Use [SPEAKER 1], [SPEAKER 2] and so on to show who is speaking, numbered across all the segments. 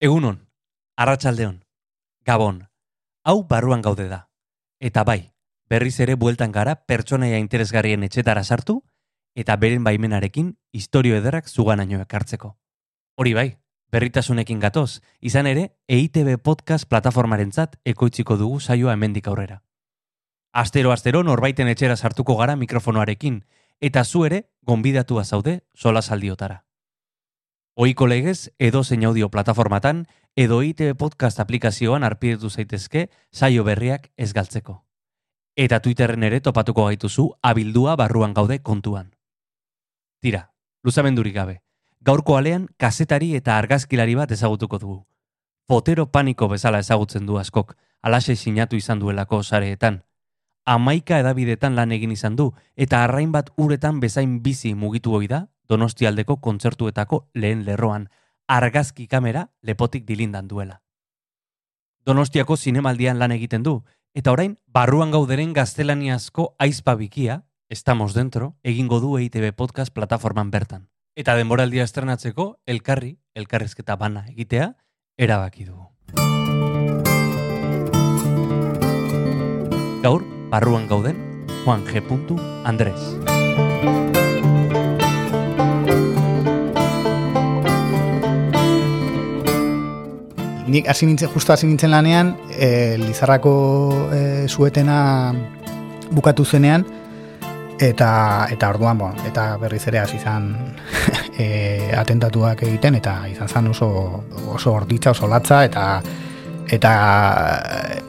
[SPEAKER 1] Egunon, arratsaldeon, gabon, hau barruan gaude da. Eta bai, berriz ere bueltan gara pertsonaia interesgarrien etxetara sartu, eta beren baimenarekin historio ederrak zuganaino ekartzeko. Hori bai, berritasunekin gatoz, izan ere, EITB podcast plataformarentzat ekoitziko dugu saioa hemendik aurrera. Astero astero norbaiten etxera sartuko gara mikrofonoarekin, eta zu ere gonbidatua zaude sola saldiotara. Oiko legez, edo zein audio plataformatan, edo ITB podcast aplikazioan arpidetu zaitezke saio berriak ez galtzeko. Eta Twitterren ere topatuko gaituzu abildua barruan gaude kontuan. Tira, luzamendurik gabe. Gaurko alean kazetari eta argazkilari bat ezagutuko dugu. Fotero paniko bezala ezagutzen du askok, alaxe sinatu izan duelako sareetan. Amaika edabidetan lan egin izan du, eta arrain bat uretan bezain bizi mugitu hoi da, donostialdeko kontzertuetako lehen lerroan, argazki kamera lepotik dilindan duela. Donostiako zinemaldian lan egiten du, eta orain, barruan gauderen gaztelaniazko aizpabikia, estamos dentro, egingo du EITB podcast plataforman bertan. Eta denboraldia estrenatzeko, elkarri, elkarrezketa bana egitea, erabaki dugu. Barruan gauden, Juan G. Andrés.
[SPEAKER 2] nik hasi nintzen, justo hasi nintzen lanean, e, Lizarrako e, suetena bukatu zenean, eta eta orduan, bon, eta berriz ere hasi izan e, atentatuak egiten, eta izan zen oso, oso orditza, oso latza, eta eta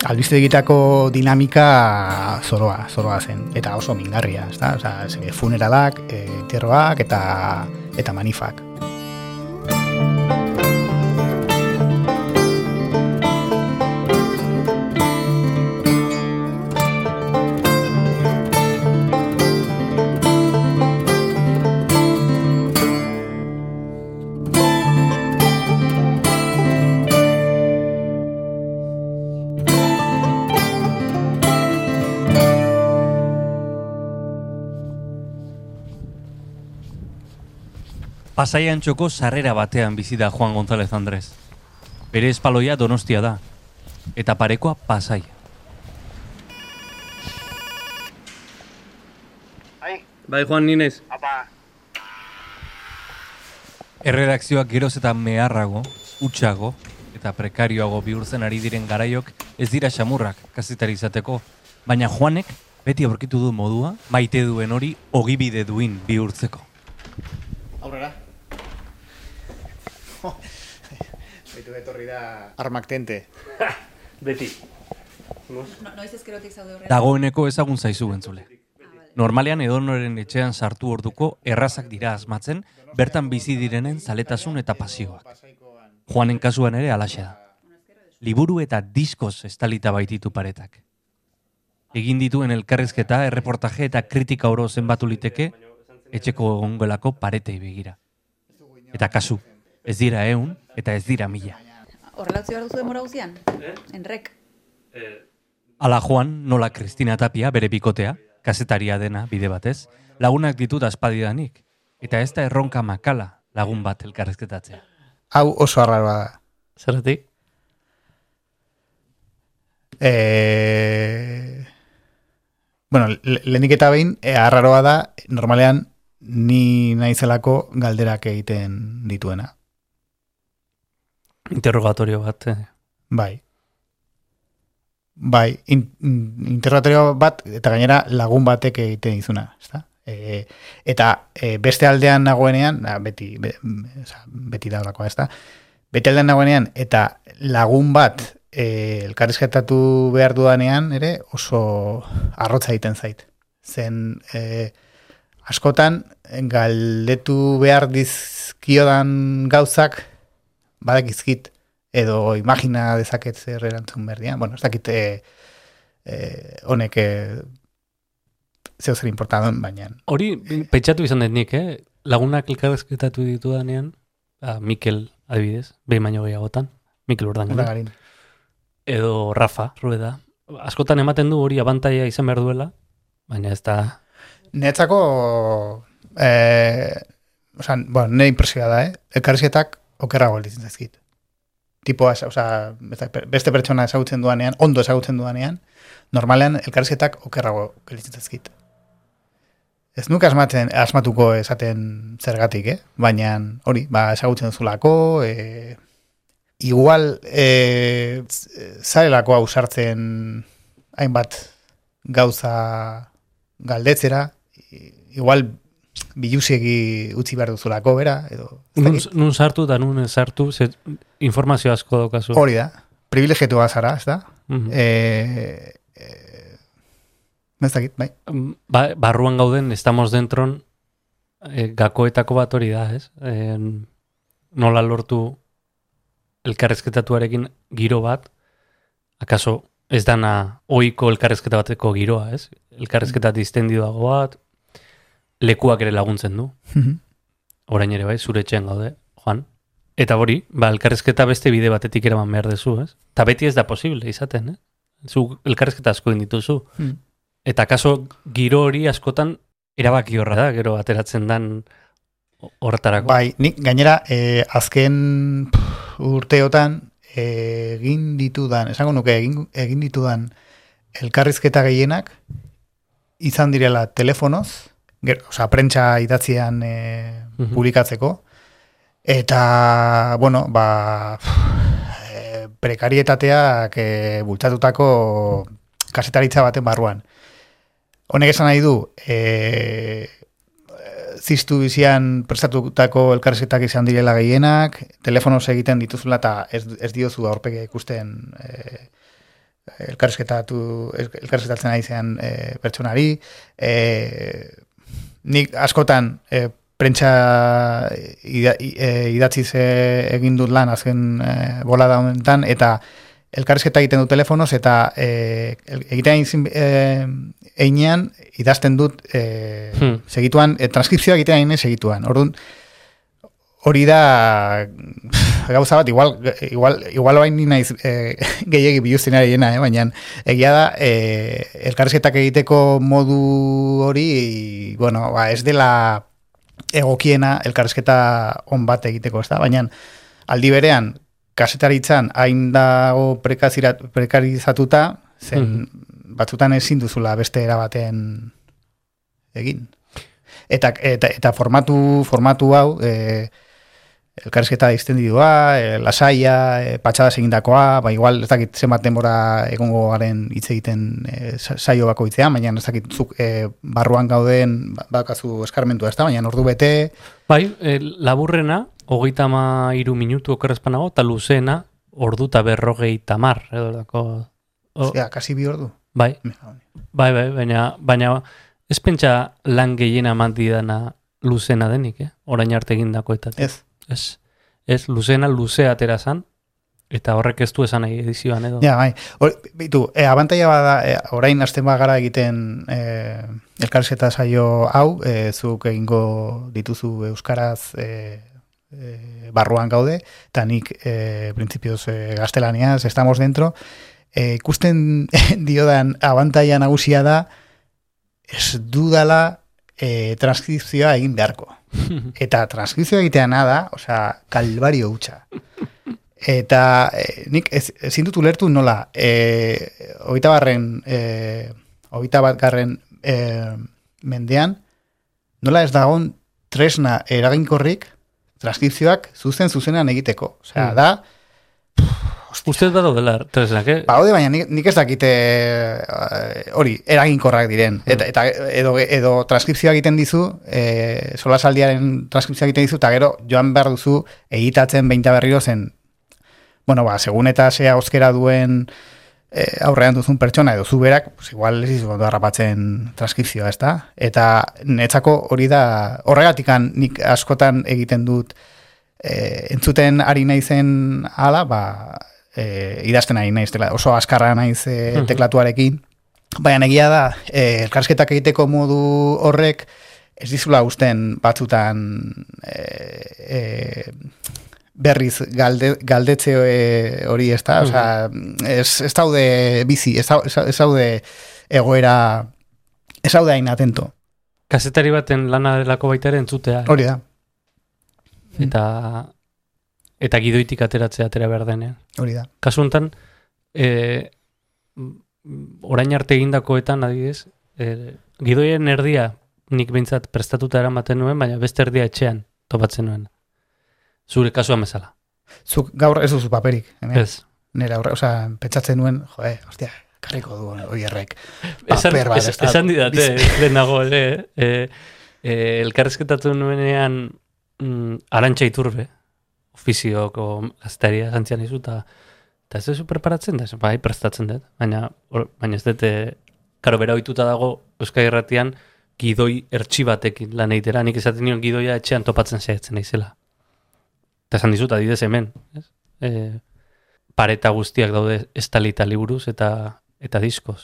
[SPEAKER 2] albizte egitako dinamika zoroa, zoroa zen, eta oso mingarria, ez da? Osa, funeralak, e, terroak, eta, eta manifak.
[SPEAKER 1] Pasaian txoko sarrera batean bizi da Juan González Andrés. Bere espaloia donostia da. Eta parekoa pasai.
[SPEAKER 3] Bai,
[SPEAKER 1] Bai, Juan Ninez.
[SPEAKER 3] apa,
[SPEAKER 1] Erredakzioak geroz eta meharrago, utxago eta prekarioago bihurtzen ari diren garaiok ez dira xamurrak kazetari izateko. Baina Juanek beti aurkitu du modua, maite duen hori ogibide duin bihurtzeko.
[SPEAKER 2] Aurrera. Baitu etorri da armak tente.
[SPEAKER 1] Beti.
[SPEAKER 4] No, noiz ezkerotik zaude horrela?
[SPEAKER 1] Dagoeneko ezagun zaizu entzule. Normalean edonoren etxean sartu orduko errazak dira asmatzen, bertan bizi direnen zaletasun eta pasioak. Juanen kasuan ere alaxe da. Liburu eta diskoz estalita baititu paretak. Egin dituen elkarrezketa, erreportaje eta kritika oro zenbatu liteke, etxeko egongelako paretei begira. Eta kasu, ez dira eun eta ez dira mila.
[SPEAKER 4] Horrela utzi behar duzu demora guzian? Enrek.
[SPEAKER 1] Ala Juan, nola Kristina Tapia, bere bikotea, kazetaria dena bide batez, lagunak ditut aspadidanik, eta ez da erronka makala lagun bat elkarrezketatzea.
[SPEAKER 2] Hau oso arraroa da.
[SPEAKER 1] Zerretik?
[SPEAKER 2] E... Bueno, le- lehenik eta behin, e, arraroa da, normalean, ni naizelako galderak egiten dituena.
[SPEAKER 1] Interrogatorio bat. eh.
[SPEAKER 2] Bai. Bai, in, in- interrogatorio bat, eta gainera lagun batek egiten dizuna, ezta? E, eta e, beste aldean nagoenean, na, beti, be, oza, beti da horakoa, ezta? Bete aldean nagoenean, eta lagun bat e, elkarrizketatu behar dudanean, ere, oso arrotza egiten zait. Zen, e, askotan, galdetu behar dizkiodan gauzak, badakizkit, edo imagina dezaket zer erantzun berdian. Bueno, ez dakit eh, eh, honek eh, zeu zer importadoen, baina
[SPEAKER 5] Hori pentsatu izan dut nik, eh? Lagunak elkarrezketatu ditu danean, ba, Mikel adibidez, behin baino gehiagotan, Mikel Urdangarin,
[SPEAKER 2] urdangarin.
[SPEAKER 5] edo Rafa, Rueda. Askotan ematen du hori abantaia izan behar duela, baina ez da...
[SPEAKER 2] Netzako, eh, osan, bueno, ne impresioa da, eh? Elkarrizketak okerrago gelditzen zaizkit. tipoa, osea, beste pertsona ezagutzen duanean, ondo ezagutzen duanean, normalean elkarrizketak okerrago gelitzen zaizkit. Ez nuke asmatzen, asmatuko esaten zergatik, eh? Baina hori, ba, ezagutzen zulako, e, igual e, zarelako hau sartzen hainbat gauza galdetzera, igual bilusiegi utzi behar duzulako, bera, edo...
[SPEAKER 1] Nun, nun sartu eta nun sartu, ze informazio asko daukazu.
[SPEAKER 2] Hori da, privilegietua zara, ez da?
[SPEAKER 1] Mhm.
[SPEAKER 2] E, e, ez dakit, bai.
[SPEAKER 1] Ba, barruan gauden, estamos dentron, e, gakoetako bat hori da, ez? E, nola lortu elkarrezketatuarekin giro bat, akaso ez dana oiko elkarrezketa bateko giroa, ez? Elkarrezketa distendidoago bat, lekuak ere laguntzen du, orain ere bai, zure etxean gaude, Juan. Eta hori, ba, elkarrezketa beste bide batetik eraman behar dezu, ez? Ta beti ez da posible izaten, eh? Zu elkarrezketa asko egin dituzu.
[SPEAKER 2] Hmm.
[SPEAKER 1] Eta kaso giro hori askotan erabaki horra da, gero ateratzen dan horretarako.
[SPEAKER 2] Bai, nik gainera eh, azken pff, urteotan eh, egin ditudan, esango nuke egin, egin ditudan elkarrizketa gehienak izan direla telefonoz, ger, osea, prentsa idatzian eh,
[SPEAKER 1] Mhm.
[SPEAKER 2] publikatzeko, eta, bueno, ba, eh, prekarietateak eh, bultzatutako kasetaritza baten barruan. Honek esan nahi du, eh, ziztu bizian prestatutako elkarrizketak izan direla gehienak, telefonoz egiten dituzula eta ez, ez diozu aurpege ikusten e, elkarrizketatu, elkarrizketatzen ari zean e, pertsonari. E, nik askotan e, prentsa ida, i- e, idatziz e, egin dut lan azken e, bolada honetan, eta elkarrizketa egiten du telefonoz, eta e, egiten egin e, einean idazten dut e,
[SPEAKER 1] Hmm.
[SPEAKER 2] segituan, e, transkripzioa egiten egin segituan. Orduan, hori da gauza bat, igual, igual, igual oain ni naiz e, gehiagi biluzten ari dena, eh? baina egia da, e, elkarrizketak egiteko modu hori, bueno, ba, ez dela egokiena elkarrizketa on bat egiteko, ez da? Baina aldi berean, kasetaritzan hain dago prekarizatuta, zen batzutan ezin duzula beste erabaten egin. Eta, eta, eta formatu, formatu hau, e, elkarrizketa distendidua, e, lasaia, e, patxada egindakoa, ba igual ez dakit zenbat denbora egongo garen hitz egiten e, sa- saio bakoitzean, baina ez dakit zuk e, barruan gauden ba- bakazu eskarmentua ez da, baina ordu bete,
[SPEAKER 1] Bai, e, laburrena, hogeita ma iru minutu okerrezpanago, eta luzena, ordu eta berrogei edo dako. O,
[SPEAKER 2] ostia, kasi bi ordu.
[SPEAKER 1] bai, bai, bai, baina, baina ez pentsa lan gehiena mantidana luzena denik, eh? Orain arte egindakoetatik.
[SPEAKER 2] Ez.
[SPEAKER 1] Ez, ez luzena luze atera zan, eta horrek ez du esan nahi edizioan edo.
[SPEAKER 2] Ja, bai. Hor, bitu, e, abantaia bada, e, orain hasten bagara egiten e, elkarrizketa saio hau, e, zuk egingo dituzu euskaraz e, e, barruan gaude, eta nik e, printzipioz e, gaztelaniaz, estamos dentro, e, ikusten diodan abantaia nagusia da, ez dudala e, transkripzioa egin beharko. Eta transkripzioa egitea nada, osea, kalbario hutsa. Eta eh, nik ez, ezin dut ulertu nola, eh, hogeita barren, eh, hogeita bat garren eh, mendean, nola ez dagon tresna eraginkorrik transkripzioak zuzen zuzenean egiteko. Osea,
[SPEAKER 1] Hmm.
[SPEAKER 2] da,
[SPEAKER 1] Uste bado dela, tresnak, eh?
[SPEAKER 2] Ba, hode, baina nik, nik ez dakite eh, hori, eraginkorrak diren. Eta, eta edo, edo transkripzioa egiten dizu, e, solasaldiaren transkripzioa egiten dizu, eta gero joan behar duzu egitatzen behinta berriro zen, bueno, ba, segun eta zea euskera duen e, aurrean duzun pertsona edo zu berak, pues igual ez dizu ondo harrapatzen transkripzioa, ez da? Eta netzako hori da, horregatikan nik askotan egiten dut e, entzuten ari naizen ala, ba, e, idazten ari naiz, tela, oso askarra naiz e, teklatuarekin, baina egia da, e, elkarsketak egiteko modu horrek ez dizula usten batzutan e, e, berriz galde, galdetze hori ez da, osea, ez, ez daude bizi, ez, dau- ez daude egoera, ez daude hain atento.
[SPEAKER 1] Kazetari baten lana delako baita ere entzutea. eh?
[SPEAKER 2] Hori da.
[SPEAKER 1] Eta eta gidoitik ateratzea atera behar denean.
[SPEAKER 2] Hori da.
[SPEAKER 1] Kasu honetan, e, orain arte egindakoetan adibidez, e, gidoien erdia nik behintzat prestatuta eramaten nuen, baina beste erdia etxean topatzen nuen. Zure kasuan bezala.
[SPEAKER 2] Zuk gaur ez duzu paperik. Hemen.
[SPEAKER 1] Ez.
[SPEAKER 2] Nera aurre, osea, pentsatzen nuen, joe, ostia, karriko du hori errek.
[SPEAKER 1] Esan,
[SPEAKER 2] Paper bat,
[SPEAKER 1] es- esan didate, lehenago ere, e, e, elkarrezketatu nuenean mm, arantxa iturbe, ofizioko gaztaria zantzian izu, eta ez duzu preparatzen da, bai, prestatzen dut, baina, hor- baina ez dut, e, karo, bera ohituta dago, Euskal Herratian, gidoi ertsi batekin lan egitera, nik esaten nion gidoia etxean topatzen saiatzen naizela. Eta esan dizut, adidez hemen, ez? E, pareta guztiak daude estalita liburuz eta eta diskoz.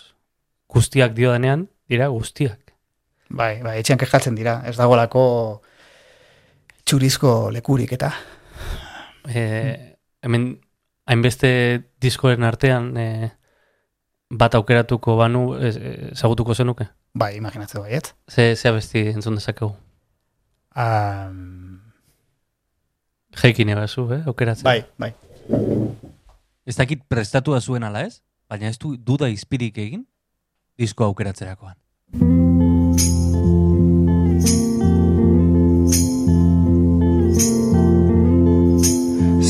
[SPEAKER 1] Guztiak dio denean, dira guztiak.
[SPEAKER 2] Bai, bai, etxean kejatzen dira. Ez dagoelako txurizko lekurik eta.
[SPEAKER 1] E, hemen, hainbeste diskoen artean, e, bat aukeratuko banu, ez- ezagutuko zenuke?
[SPEAKER 2] Bai, imaginatzen baiet.
[SPEAKER 1] Ze, ze abesti entzun dezakegu?
[SPEAKER 2] Um,
[SPEAKER 1] Jeikin ebazu, eh? Aukeratzen.
[SPEAKER 2] bai, bai.
[SPEAKER 6] Ez dakit prestatua zuen ala ez, baina ez du duda izpirik egin disko aukeratzerakoan.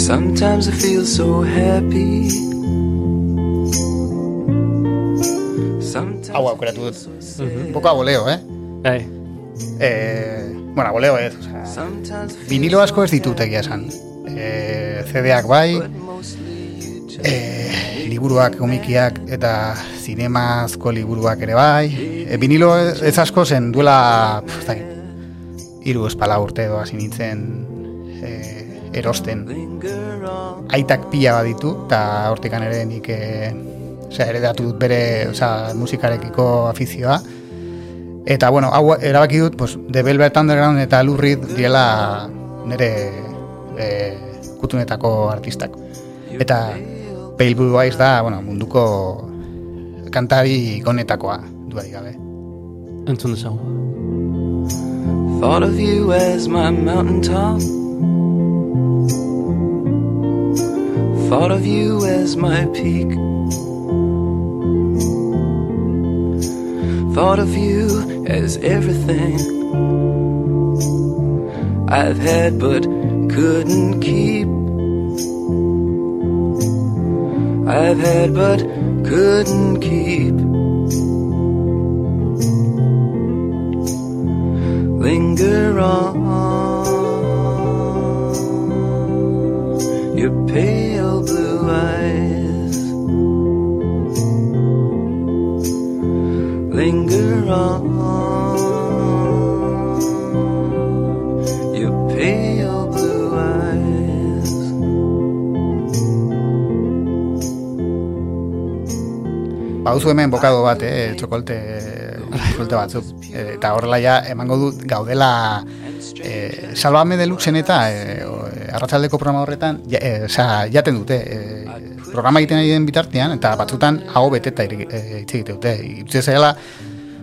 [SPEAKER 7] Sometimes I feel so happy. Sometimes
[SPEAKER 2] Hau aukeratu dut. Un poco a boleo, eh?
[SPEAKER 1] Bai,
[SPEAKER 2] eh bueno, a boleo ez. Osea,
[SPEAKER 7] I feel
[SPEAKER 2] vinilo asko ez ditut egia esan. Eh, CD-ak bai, eh, liburuak, komikiak eta zinemazko liburuak ere bai. Eh, vinilo ez asko zen duela, pf, ez dakit, hiru espala urte edo hasi nintzen eh, erosten. aitak pila bat ditu, eta hortikan ere nik e, osea, eredatu dut bere osea, musikarekiko afizioa. Eta, bueno, hau erabaki dut, pues, The Velvet Underground eta Lou Reed direla nire e, kutunetako artistak. Eta Pale Blue Eyes da, bueno, munduko kantari ikonetakoa, duari gabe.
[SPEAKER 1] entzun dezagun.
[SPEAKER 7] Thought of you as my mountaintop. Thought of you as my peak. Thought of you as everything I've had but couldn't keep. I've had but couldn't keep. linger on your pale linger on your pale blue
[SPEAKER 2] Bauzu hemen bokado bat, eh, txokolte, txokolte batzuk. Eh, eta horrela ja, emango dut gaudela eh, Salvame Deluxen eta eh, arratsaldeko programa horretan, ja, eh, osea, jaten dute, eh, programa egiten ari den bitartean, eta batzutan hau beteta eh, hitz egite dute. Itze zela,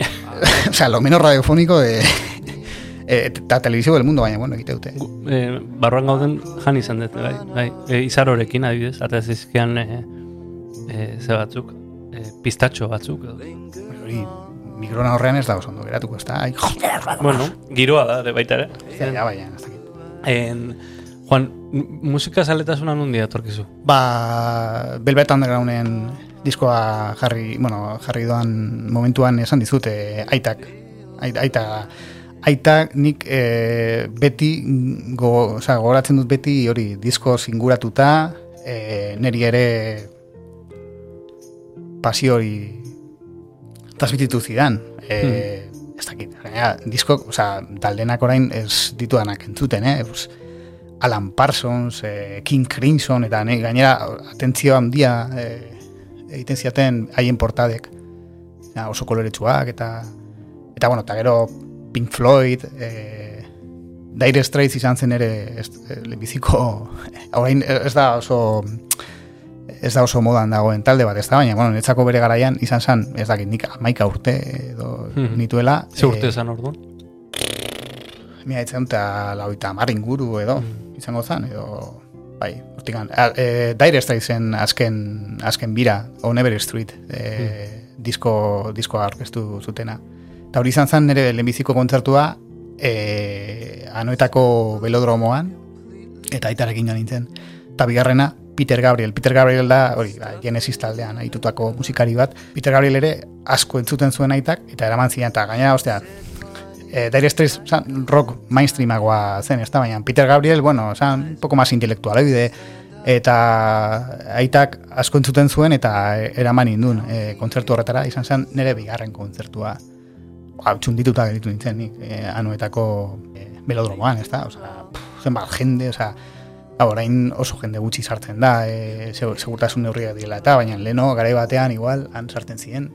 [SPEAKER 2] osea, lo menos radiofónico de, eh, eta televizio del mundo, baina, bueno, egite dute.
[SPEAKER 1] E, barruan gauden jan izan dut, bai. bai. E, izarorekin adibidez, eta zizkian e, e, ze batzuk, e, pistatxo batzuk.
[SPEAKER 2] Hori, mikrona horrean ez da oso ondo geratuko, ez da,
[SPEAKER 1] Bueno, giroa da, baita ere.
[SPEAKER 2] ja, baina, ez dakit.
[SPEAKER 1] En, Juan, musika zaletasuna nundi atorkizu?
[SPEAKER 2] Ba, Velvet Undergrounden diskoa jarri, bueno, jarri doan momentuan esan dizute aitak. Aita, aita, aitak nik e, beti, go, oza, gogoratzen dut beti hori disko singuratuta, e, neri ere pasio hori transmititu zidan. E, Ez dakit, gainera, disko, oza, taldenak orain ez ditudanak entzuten, eh? Pues, Alan Parsons, eh, King Crimson, eta ne, gainera atentzio handia eh, egiten ziaten haien portadek. Ja, oso koloretsuak, eta eta bueno, eta gero Pink Floyd, eh, Dire Straits izan zen ere ez, eh, lehenbiziko, orain ez da oso ez da oso modan dagoen talde bat, ez da, baina, bueno, netzako bere garaian izan zen, ez dakit, nik amaika urte edo
[SPEAKER 1] Mhm.
[SPEAKER 2] nituela.
[SPEAKER 1] Ze urte
[SPEAKER 2] eh,
[SPEAKER 1] esan orduan?
[SPEAKER 2] Mira, etzen eta lauita mar inguru edo, izango zen, edo bai, hortikan. E, Dire Straitsen azken, azken bira, On Every Street, e, disko, diskoa aurkeztu zutena. Eta hori izan zen nire lehenbiziko kontzertua e, anoetako belodromoan, eta aitarekin joan nintzen. Eta bigarrena, Peter Gabriel. Peter Gabriel da, hori, ba, Genesis taldean aitutako musikari bat. Peter Gabriel ere asko entzuten zuen aitak, eta eraman ziren, eta gainera, ostea, eh, Dire Straits zan, rock mainstreamagoa zen, ez da, baina Peter Gabriel, bueno, zan, un poco más intelektual, ebide, eta aitak asko entzuten zuen, eta eraman indun e, kontzertu horretara, izan zen nire bigarren kontzertua. Ba, txundituta geritu nintzen, nik, e, anuetako e, belodromoan, ez da, osea, pff, zenbat jende, osea, Ba, orain oso jende gutxi sartzen da, e, segu- segurtasun neurriak dira eta, baina leno garai batean igual han sartzen ziren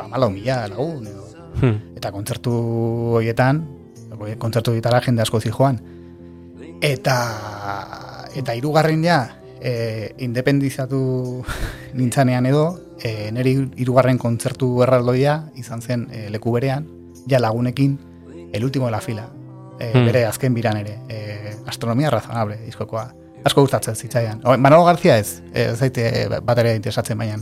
[SPEAKER 2] amala mila lagun edo
[SPEAKER 1] Hmm.
[SPEAKER 2] eta kontzertu horietan kontzertu horietara jende asko joan. Eta eta hirugarren ja e, independizatu nintzanean edo e, nire hirugarren kontzertu erraldoia izan zen e, leku berean ja lagunekin el último de la fila. E,
[SPEAKER 1] Hmm.
[SPEAKER 2] bere azken biran ere. E, astronomia razonable diskokoa. Asko gustatzen zitzaidan. O, Manolo García ez ez zaite bat ere interesatzen baina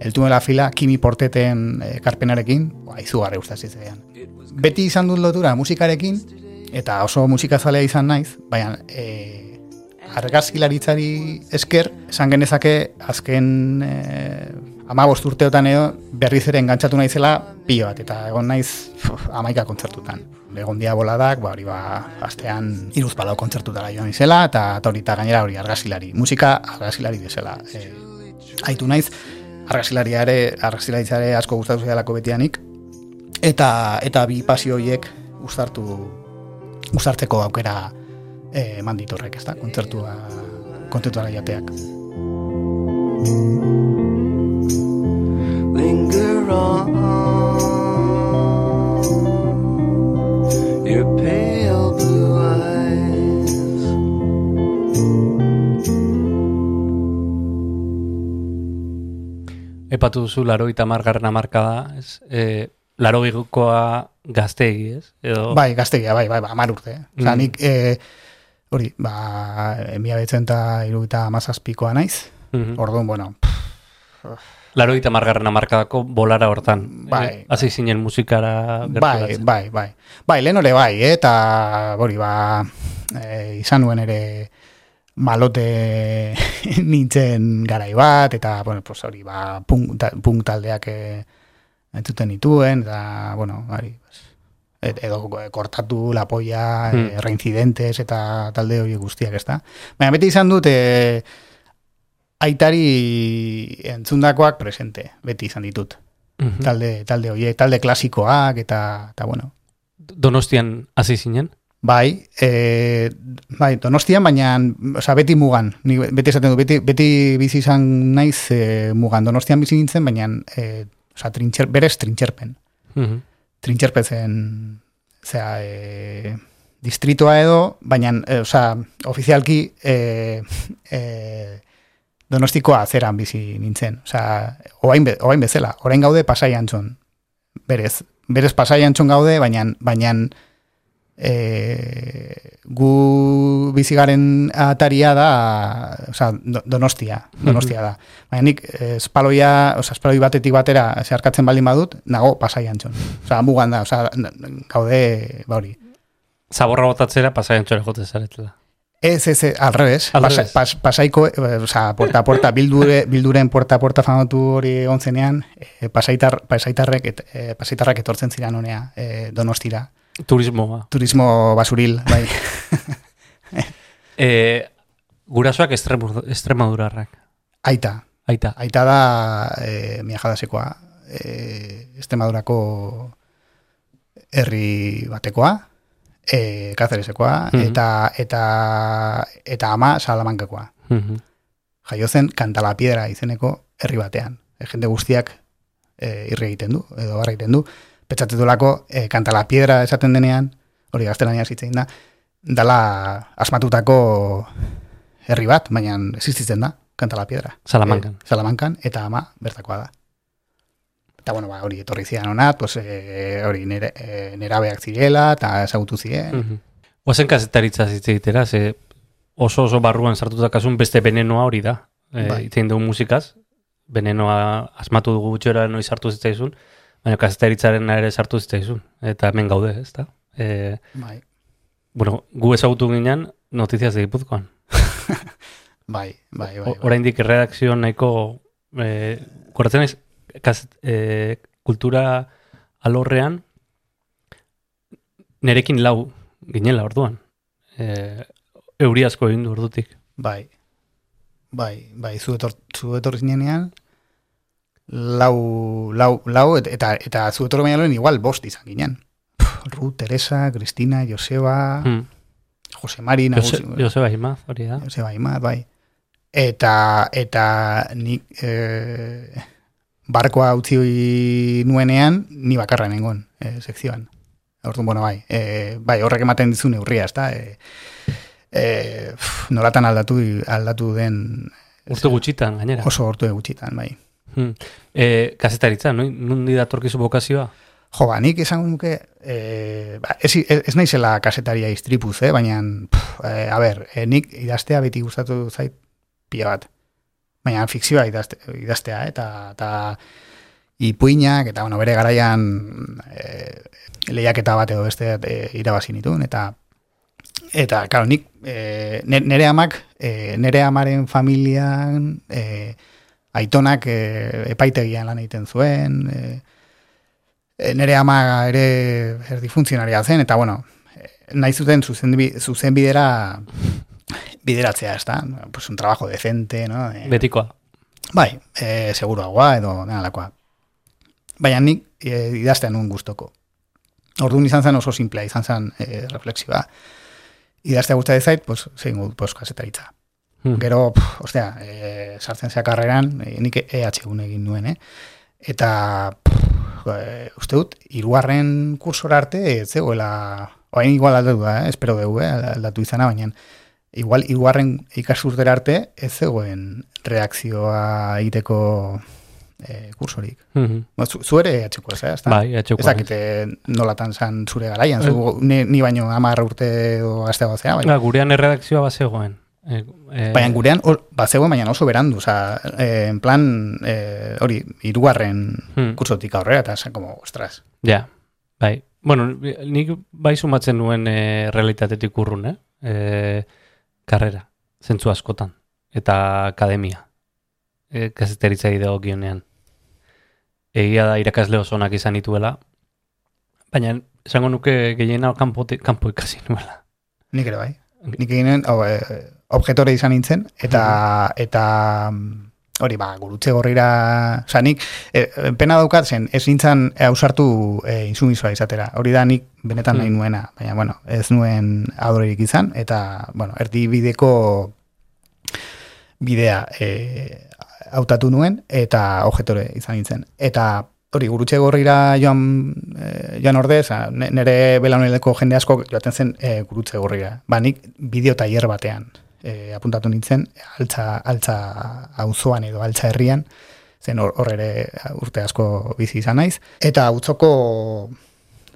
[SPEAKER 2] el último de la fila Kimi Porteten e, karpenarekin ba, izugarri zitzaidan beti izan dut lotura musikarekin eta oso musikazalea izan naiz, baina e, argazkilaritzari esker, esan genezake azken e, amabost urteotan edo berriz ere engantzatu naizela pilo bat, eta egon naiz amaika kontzertutan. Egon dia boladak, ba, hori ba, astean iruz palau kontzertutara joan izela, eta eta hori gainera hori argazkilari, musika argazkilari bezala. E, aitu naiz, argazkilariare, argazkilaritzare asko gustatu zidalako betianik, eta eta bi pasio horiek uztartu uztartzeko aukera eh, eman ditorrek, ezta? Kontzertua kontzertuara jateak.
[SPEAKER 7] linger on your pale
[SPEAKER 1] Epatu duzu laro eta margarren amarkada, ez? E, laro gaztegi, ez? Edo,
[SPEAKER 2] Bai, gaztegia, bai, bai, bai, amar urte. eh? Osa,
[SPEAKER 1] Mm.
[SPEAKER 2] nik, eh, hori, ba, mila betzen eta iruita mazazpikoa naiz.
[SPEAKER 1] Mhm.
[SPEAKER 2] Orduan, bueno,
[SPEAKER 1] Laro eta margarren amarkadako bolara hortan.
[SPEAKER 2] Bai.
[SPEAKER 1] Eh, Hasi zinen musikara
[SPEAKER 2] bai,
[SPEAKER 1] gerturatzen.
[SPEAKER 2] bai, bai. Bai, lehen hori bai, eh, eta hori, ba, eh, izan nuen ere malote nintzen garai bat, eta, bueno, pues hori, ba, punk, ta, punk taldeak eh, entzuten nituen, eta, bueno, hori, pues, et- edo eh, kortatu la polla,
[SPEAKER 1] Hmm.
[SPEAKER 2] eh, reincidentes eta talde hori guztiak, ez da? Baina beti izan dut, eh, aitari entzundakoak presente, beti izan ditut.
[SPEAKER 1] Mhm.
[SPEAKER 2] Talde, talde horiek, talde klasikoak, eta, eta bueno,
[SPEAKER 1] Donostian hasi zinen?
[SPEAKER 2] Bai, e, bai, donostian, baina oza, beti mugan. Ni beti esaten du, beti, beti bizi izan naiz e, mugan. Donostian bizi nintzen, baina e, oza, trintxer, berez trintxerpen.
[SPEAKER 1] Mhm.
[SPEAKER 2] Trintxerpen zen, zera, e, distritoa edo, baina, e, oza, ofizialki e, e, donostikoa zeran bizi nintzen. Oza, oain, be, oain bezala, orain gaude pasai antxon. Berez, berez pasai antxon gaude, baina, baina e, gu bizigaren ataria da, oza, do- donostia, donostia da. Baina nik eh, espaloia, oza, espaloi batetik batera zeharkatzen baldin badut, nago pasai antxon. Oza, mugan da, oza, gaude, ba hori.
[SPEAKER 1] Zaborra botatzera pasaian txore jote zaretela.
[SPEAKER 2] Ez, ez, ez, al revés.
[SPEAKER 1] Al
[SPEAKER 2] Pasa- pas, pasaiko, eh, oza, puerta a puerta, bildure, bilduren puerta a puerta famatu hori ontzenean, pasaitar, pasaitarrek, et, pasaitarrak etortzen ziren honea, donostira.
[SPEAKER 1] Turismoa.
[SPEAKER 2] Turismo basuril, bai.
[SPEAKER 1] E, gurasoak estremadurarrak.
[SPEAKER 2] Aita,
[SPEAKER 1] Aita.
[SPEAKER 2] Aita da e, miajadasekoa, e, Estremadurako herri batekoa, e, Kazeresekoa,
[SPEAKER 1] Mhm.
[SPEAKER 2] eta, eta, eta ama Salamankakoa.
[SPEAKER 1] Mhm.
[SPEAKER 2] Jaio zen Kantalapiedra izeneko herri batean. E, jende guztiak e, irri egiten du, edo barra egiten du. Petzatetulako e, Kantalapiedra esaten denean, hori gaztelania zitzein da, dala asmatutako herri bat, baina existitzen da, Kantalapiedra.
[SPEAKER 1] Salamankan.
[SPEAKER 2] Eh, Salamankan, eta ama bertakoa da. Eta, bueno, ba, hori etorri zian honat, pues, eh, hori nere, eh, nerabeak zirela, eta ezagutu ziren.
[SPEAKER 1] Mhm. Oazen kazetaritza hitz egitera, ze oso oso barruan sartutakasun beste benenoa hori da. E,
[SPEAKER 2] Bai.
[SPEAKER 1] Itzein dugu musikaz, benenoa asmatu dugu gutxora noiz sartu zitzaizun, baina kazetaritzaren ere sartu zitzaizun. Eta hemen gaude, ez da? E,
[SPEAKER 2] Bai,
[SPEAKER 1] bueno, gu ezagutu ginen notiziaz de Gipuzkoan.
[SPEAKER 2] bai, bai, bai.
[SPEAKER 1] O- Oraindik redakzio nahiko eh goratzen naiz kaz, eh, kultura alorrean nerekin lau ginela orduan. Eh euri asko egin du ordutik.
[SPEAKER 2] Bai. Bai, bai, zu etor, zu etorri zinenean, lau, lau, lau, et- eta, eta zu etorri baina lehen igual bost izan ginen. Ruth, Teresa, Cristina, Joseba,
[SPEAKER 1] Hmm.
[SPEAKER 2] Jose Mari,
[SPEAKER 1] Jose, Joseba Imaz, hori da.
[SPEAKER 2] Joseba Imaz, bai. Eta, eta nik eh, barkoa utzi nuenean, ni bakarra nengon, eh, sekzioan. Orduan, bueno, bai, eh, bai, horrek ematen dizu neurria, ezta? Eh, eh, pff, nolatan aldatu, aldatu den
[SPEAKER 1] Urte gutxitan, gainera.
[SPEAKER 2] oso ortu gutxitan, bai.
[SPEAKER 1] Hmm. Eh, kazetaritza, no? nundi datorkizu bokazioa?
[SPEAKER 2] Jo, ba, nik esango nuke, eh, ba, ez, ez, naizela kasetaria istripuz, eh, baina, eh, a ber, eh, nik idaztea beti gustatu zait pila bat. Baina fikzioa idazte, idaztea, eta, eta ipuinak, eta bueno, bere garaian eh, lehiaketa bat edo beste eh, irabazi nituen, eta eta, claro, nik ne- nere amak, eh, nere amaren familian eh, aitonak eh, epaitegian lan egiten zuen, E, nere ama ere erdi funtzionaria zen, eta bueno, e, nahi zuten zuzen, zuzen bidera bideratzea, ez da? Pues un trabajo decente, no? E,
[SPEAKER 1] Betikoa.
[SPEAKER 2] bai, e, seguruagoa edo denalakoa. Baina nik e, idaztean nuen gustoko. Orduan izan zen oso simplea, izan zen e, reflexioa. Idaztea gustatzen zait, pues, zein pues, kasetaritza.
[SPEAKER 1] Hmm.
[SPEAKER 2] Gero, pf, ostea, e, sartzen zea karreran, e, nik EH1 egin nuen, eh? Eta, pff, e, uste dut, irugarren kursora arte, ez zegoela, oain igual aldatu da, eh? espero dugu, eh? aldatu izana, baina, igual, irugarren ikasurtera arte, ez zegoen reakzioa egiteko e, kursorik.
[SPEAKER 1] Mhm.
[SPEAKER 2] Ba, Zu, zu ere atxeko ez, eh? Ezta?
[SPEAKER 1] Bai, atxokoa.
[SPEAKER 2] Ez dakite nolatan zan zure garaian, zu, ni, ni baino hamar urte edo azte gozea, baina,
[SPEAKER 1] Ba, gurean erredakzioa bazegoen. E, e,
[SPEAKER 2] baina gurean, or, bat zegoen, baina oso berandu, oza, eh, en plan, eh, hori, irugarren
[SPEAKER 1] Hmm.
[SPEAKER 2] kursotik aurrera, eta zen, como, ostras,
[SPEAKER 1] Ja, bai. Bueno, nik bai sumatzen nuen e, realitatetik urrun, eh? E, karrera, zentzu askotan. Eta akademia. E, kazeteritza dago gionean. Egia da irakasle oso onak izan nituela. Baina, esango nuke gehiena kanpo, kanpo ikasi nuela.
[SPEAKER 2] nik ere bai. Nik eginen, oh, eh, objetore izan nintzen, eta, eta mm, hori, ba, gurutze gorrira, oza, nik, eh, pena daukat zen, ez nintzen ausartu eh, insumisoa izatera. Hori da nik benetan nahi
[SPEAKER 1] Hmm.
[SPEAKER 2] nuena, baina, bueno, ez nuen adorerik izan, eta, bueno, erdi bideko bidea eh, hautatu nuen, eta objetore izan nintzen. Eta, hori, gurutze gorrira joan, eh, joan ordez, a, ne- nire belauneleko jende asko joaten zen eh, gurutze gorrira. Ba, nik bideo tailer batean eh, apuntatu nintzen, altza, altza auzoan edo altza herrian, zen hor, hor ere urte asko bizi izan naiz. Eta utzoko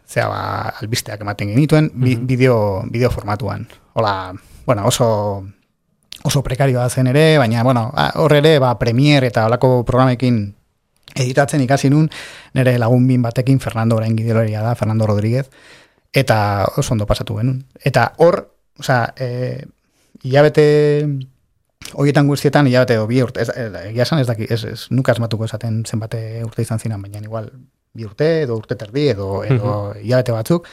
[SPEAKER 2] zea ba, albisteak ematen genituen, bi,
[SPEAKER 1] Mhm.
[SPEAKER 2] bideo, bideo formatuan. Hola, bueno, oso oso prekarioa zen ere, baina, bueno, hor ere, ba, Premiere eta olako programekin editatzen ikasi nun, nire lagun bin batekin, Fernando orain gideloria da, Fernando Rodríguez, eta oso ondo pasatu genuen. Eta hor, osea, e, hilabete horietan guztietan, hilabete bi urte, ez, egia esan ez daki, ez, ez, nuka asmatuko esaten zenbate urte izan zinan, baina igual bi urte, edo urte terdi, edo, edo hilabete batzuk,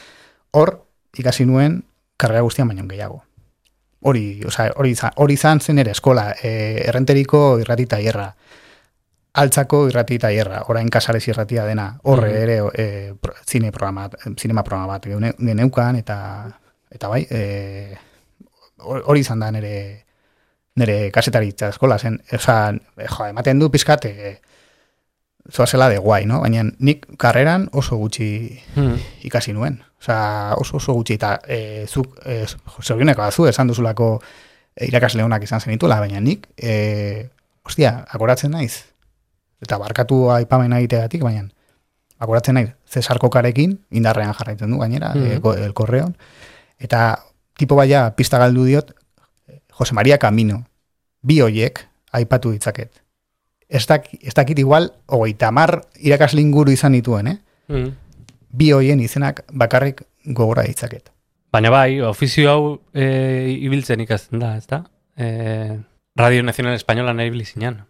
[SPEAKER 2] hor ikasi nuen karrera guztian baino gehiago. Hori, osea, hori izan, hori izan zen ere eskola, e, errenteriko irrati taierra, altzako irrati taierra, orain kasares irratia dena, horre ere e, pro, zine programa, zinema programa bat geneukan, eta, eta bai, e, hori izan da nere, nere kasetaritza eskola zen, oza, jo, ematen du pizkat, e, zoazela de guai, no? Baina nik karreran oso gutxi
[SPEAKER 1] Hmm.
[SPEAKER 2] ikasi nuen. Osea, oso oso gutxi eta e, zuk e, zorioneko zu esan duzulako irakasle honak izan zenituela, baina nik e, ostia, akoratzen naiz. Eta barkatu aipamena egiteagatik, baina akoratzen naiz Cesar Kokarekin indarrean jarraitzen du gainera,
[SPEAKER 1] Mhm.
[SPEAKER 2] mm el correon eta tipo baia pista galdu diot Jose Maria Camino, bi hoiek aipatu ditzaket. Ez, dak, ez dakit igual, hogeita mar irakasle inguru izan dituen, eh?
[SPEAKER 1] Mhm.
[SPEAKER 2] Bi hoien izenak bakarrik gogora ditzaket.
[SPEAKER 1] Baina bai, ofizio hau e, ibiltzen ikasten da, ez da? E, Radio Nacional Española nahi ibili zinean.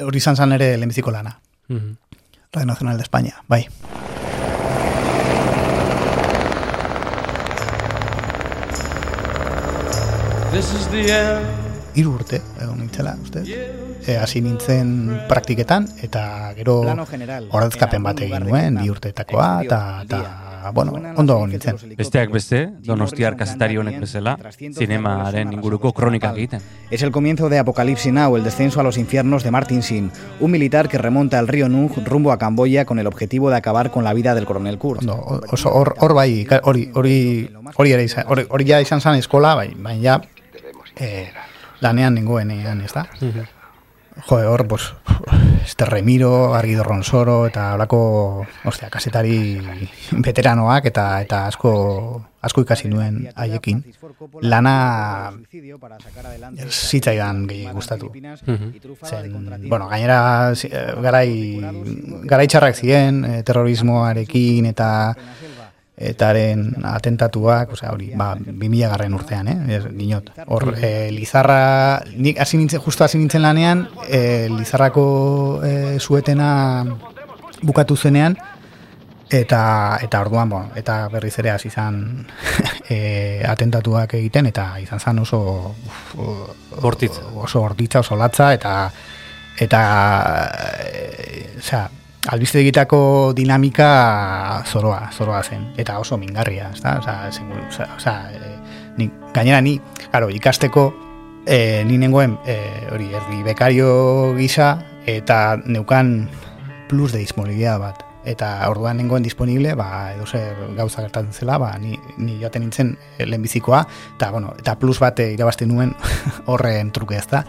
[SPEAKER 2] Hori izan zan ere lehenbiziko lana.
[SPEAKER 1] Mhm.
[SPEAKER 2] Radio Nacional de España, bai.
[SPEAKER 7] This is the end.
[SPEAKER 2] Hiru urte, egon nintzela, uste? E, hasi nintzen praktiketan, eta gero ordezkapen bat egin nuen, bi urteetakoa, eta, eta bueno, ondo egon nintzen.
[SPEAKER 6] Besteak beste, donostiar kazetari honek bezala, zinemaren inguruko kronikak egiten.
[SPEAKER 8] Es el comienzo de Apocalipsis Now, el descenso a los infiernos de Martin Sin, un militar que remonta el río Nug rumbo a Camboya con el objetivo de acabar con la vida del coronel.
[SPEAKER 2] Ondo, oso hor, hor bai, hori, hori, hori ere izan, hori, hori ja izan zan eskola, bai, baina ja, eh, lanean nengoenean, ez da? Jo, hor, pues, este Remiro, Argido Ronsoro, eta holako, ostia, kasetari veteranoak, eta eta asko, asko ikasi nuen haiekin. Lana zitzaidan gehi gustatu.
[SPEAKER 1] Mhm.
[SPEAKER 2] Zen, bueno, gainera eh, garai, garai txarrak ziren, eh, terrorismoarekin eta etaren atentatuak, osea, hori, ba, 2000 garren urtean, eh, ez, dinot. Hor, eh, Lizarra, nik hasi nintzen, justu hasi nintzen lanean, eh, Lizarrako eh, suetena bukatu zenean, eta eta orduan, bueno, eta berriz ere hasi izan eh, atentatuak egiten, eta izan zen oso uf,
[SPEAKER 1] Bortitza.
[SPEAKER 2] oso bortitza, oso latza, eta eta e, osea, albistegitako dinamika zoroa, zoroa zen, eta oso mingarria, ez da? Osea, osea, e, ni, gainera ni, claro, ikasteko e, ni nengoen e, hori erdi bekario gisa eta neukan plus de disponibilidad bat eta orduan nengoen disponible, ba, edo zer gauza gertatzen zela, ba, ni, ni joaten nintzen eh, lehenbizikoa, eta, bueno, eta plus bat eh, irabazten nuen horren truke ez da.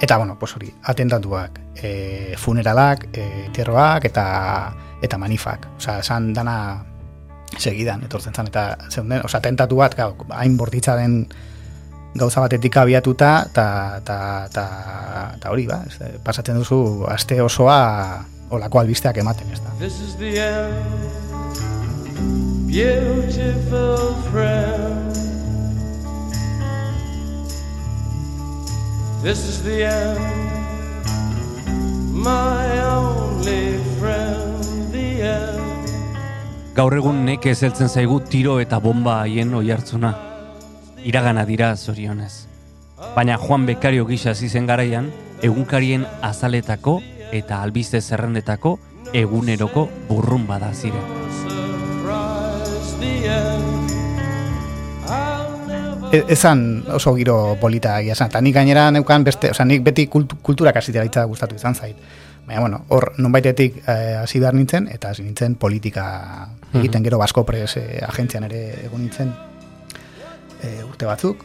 [SPEAKER 2] Eta, bueno, pues hori, atentatuak, e, funeralak, e, tierroak, eta, eta manifak. Osa, esan dana segidan, etortzen zan, eta zeuden, osa, atentatu bat, gau, hain bortitza den gauza batetik abiatuta, eta, eta, eta, eta hori, ba, ez, pasatzen duzu, aste osoa olako albisteak ematen, ez da.
[SPEAKER 7] This is the end. Beautiful friend. This is the end. My only friend, the end.
[SPEAKER 6] Gaur egun neke ezeltzen zaigu tiro eta bomba haien oihartzuna. Iragana dira zorionez. Baina Juan Bekario gisa hasi zen garaian, egunkarien azaletako eta albiste zerrendetako eguneroko burrun bada ziren.
[SPEAKER 2] Ezan oso giro polita egia. Eta nik gainera neukan beste, osea, nik beti kultu, kultura kasiteraitza gustatu izan zait. Baina, bueno, hor nonbaitetik eh, hasi behar nintzen, eta hasi nintzen politika egiten gero Basko Pres eh, agentzian ere egon nintzen eh, urte batzuk,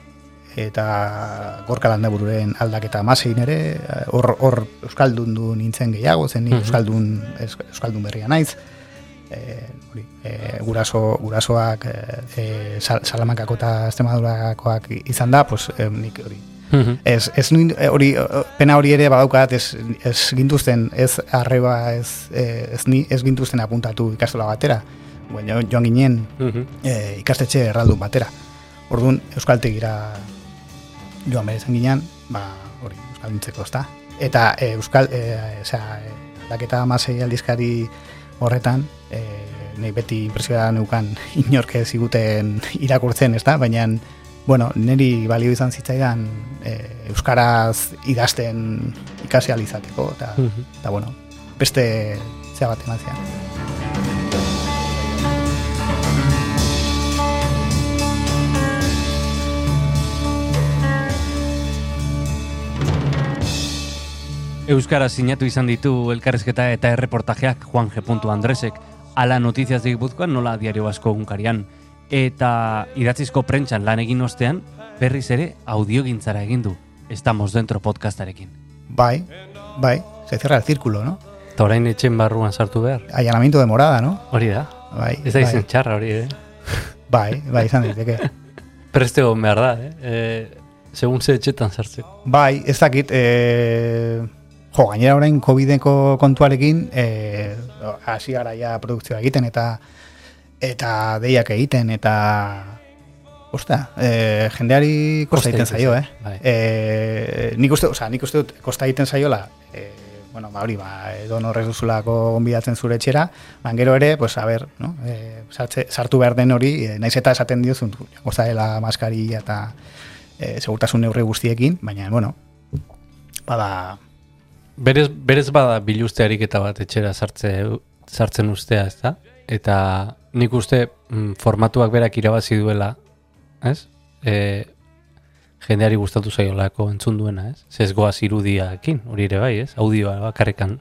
[SPEAKER 2] eta gorka landabururen aldaketa masein ere, eh, hor, hor Euskaldun du nintzen gehiago, zen nik
[SPEAKER 1] Mhm.
[SPEAKER 2] Euskaldun, eus- Euskaldun berria naiz, eh, hori, eh, guraso, gurasoak eh, Sal- Salamankako eta Extremadurakoak izan da, pues, eh, nik hori.
[SPEAKER 1] Mhm.
[SPEAKER 2] Ez, ez eh, hori, pena hori ere badaukat, ez, ez gintuzten, ez arreba, ez, ez, ni, ez gintuzten apuntatu ikastola batera. Baina joan ginen
[SPEAKER 1] Mhm.
[SPEAKER 2] e, ikastetxe erraldun batera. Orduan, Euskaltegira joan behar izan ginen, ba, hori, Euskalduntzeko, ezta? Eta e, Euskal, e, osea, e, aldaketa amasei aldizkari horretan, e, nahi beti impresioa neukan inork ez ziguten irakurtzen, ezta? Baina, bueno, niri balio izan zitzaidan e, Euskaraz idazten ikasi ahal izateko, eta,
[SPEAKER 1] Mhm.
[SPEAKER 2] eta bueno, beste zea bat eman zian.
[SPEAKER 6] Euskara sinatu izan ditu elkarrezketa eta erreportajeak Juan G. Andresek, ala notiziaz de Gipuzkoan nola diario basko egunkarian. Eta idatzizko prentxan lan egin ostean, berriz ere audiogintzara egin du. Estamos dentro podcastarekin.
[SPEAKER 2] Bai, bai, se cierra el círculo, ¿no?
[SPEAKER 1] Eta orain etxen barruan sartu behar.
[SPEAKER 2] Allanamiento de morada, ¿no?
[SPEAKER 1] Hori da.
[SPEAKER 2] Bai,
[SPEAKER 1] Ez da
[SPEAKER 2] bai,
[SPEAKER 1] izen txarra hori, eh?
[SPEAKER 2] bai, bai, izan daiteke.
[SPEAKER 1] Preste egon behar da, eh? eh segun ze etxetan sartzeko.
[SPEAKER 2] Bai, ez dakit, e, jo, gainera orain COVID-eko kontuarekin, e, hasi gara ja produkzioa egiten, eta eta deiak egiten, eta Osta, e, jendeari kosta egiten zaio, eh?
[SPEAKER 1] zaio, bai.
[SPEAKER 2] E, nik uste, osea, nik uste dut kosta egiten zaiola, e, bueno, ba hori, ba, edo norrez duzulako gonbidatzen zure etxera, ban gero ere, pues, a ber, no? E, sartze, sartu behar den hori, e, naiz eta esaten diozun, kosta dela maskaria eta e, segurtasun neurri guztiekin, baina, bueno, bada,
[SPEAKER 1] Berez, berez bada biluzte ariketa bat etxera sartze, sartzen ustea, ez da? Eta nik uste mm, formatuak berak irabazi duela, ez? E, jendeari gustatu zaiolako entzun duena, ez? Zezgoaz irudiakin, hori ere bai, ez? Audioa bakarrekan.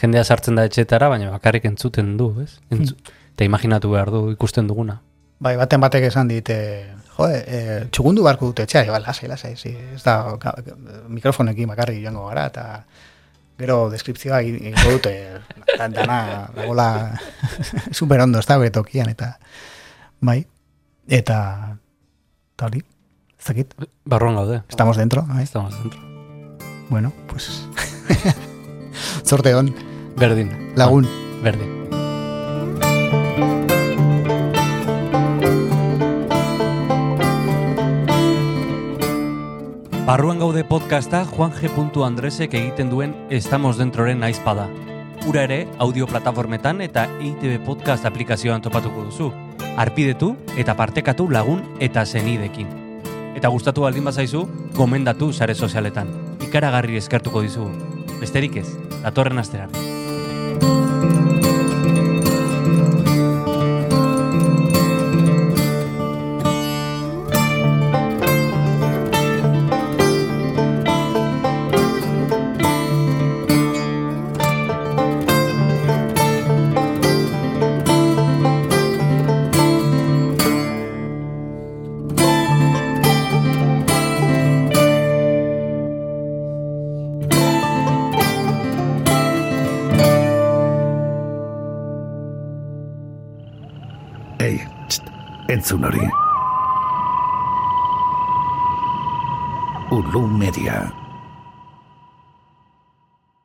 [SPEAKER 1] Jendea sartzen da etxetara, baina bakarrik entzuten du, ez? Entzu, Eta imaginatu behar du ikusten duguna.
[SPEAKER 2] bai, baten batek esan dit, e, jo, e, txugundu barko dute etxea, ba, lasai, lasai, zi, ez da, mikrofonekin bakarrik joango gara, eta gero deskripzioa egin- egingo dute, da- dana, dagoela, super ondo, ez da, bere tokian, eta, bai, eta, eta hori, ez dakit,
[SPEAKER 1] Barruan gaude.
[SPEAKER 2] estamos dentro, bai,
[SPEAKER 1] Estamos dentro.
[SPEAKER 2] bueno, pues, zorte on,
[SPEAKER 1] Berdin.
[SPEAKER 2] lagun.
[SPEAKER 1] Berdin.
[SPEAKER 6] Barruan gaude podcasta Juan G. Andresek egiten duen Estamos Dentroren aizpada. Ura ere, audio plataformetan eta EITB podcast aplikazioan topatuko duzu. Arpidetu eta partekatu lagun eta zenidekin. Eta gustatu baldin bazaizu, gomendatu sare sozialetan. Ikaragarri eskertuko dizugu. Besterik ez, datorren asteran.
[SPEAKER 9] Entzun hori. Ulu Media.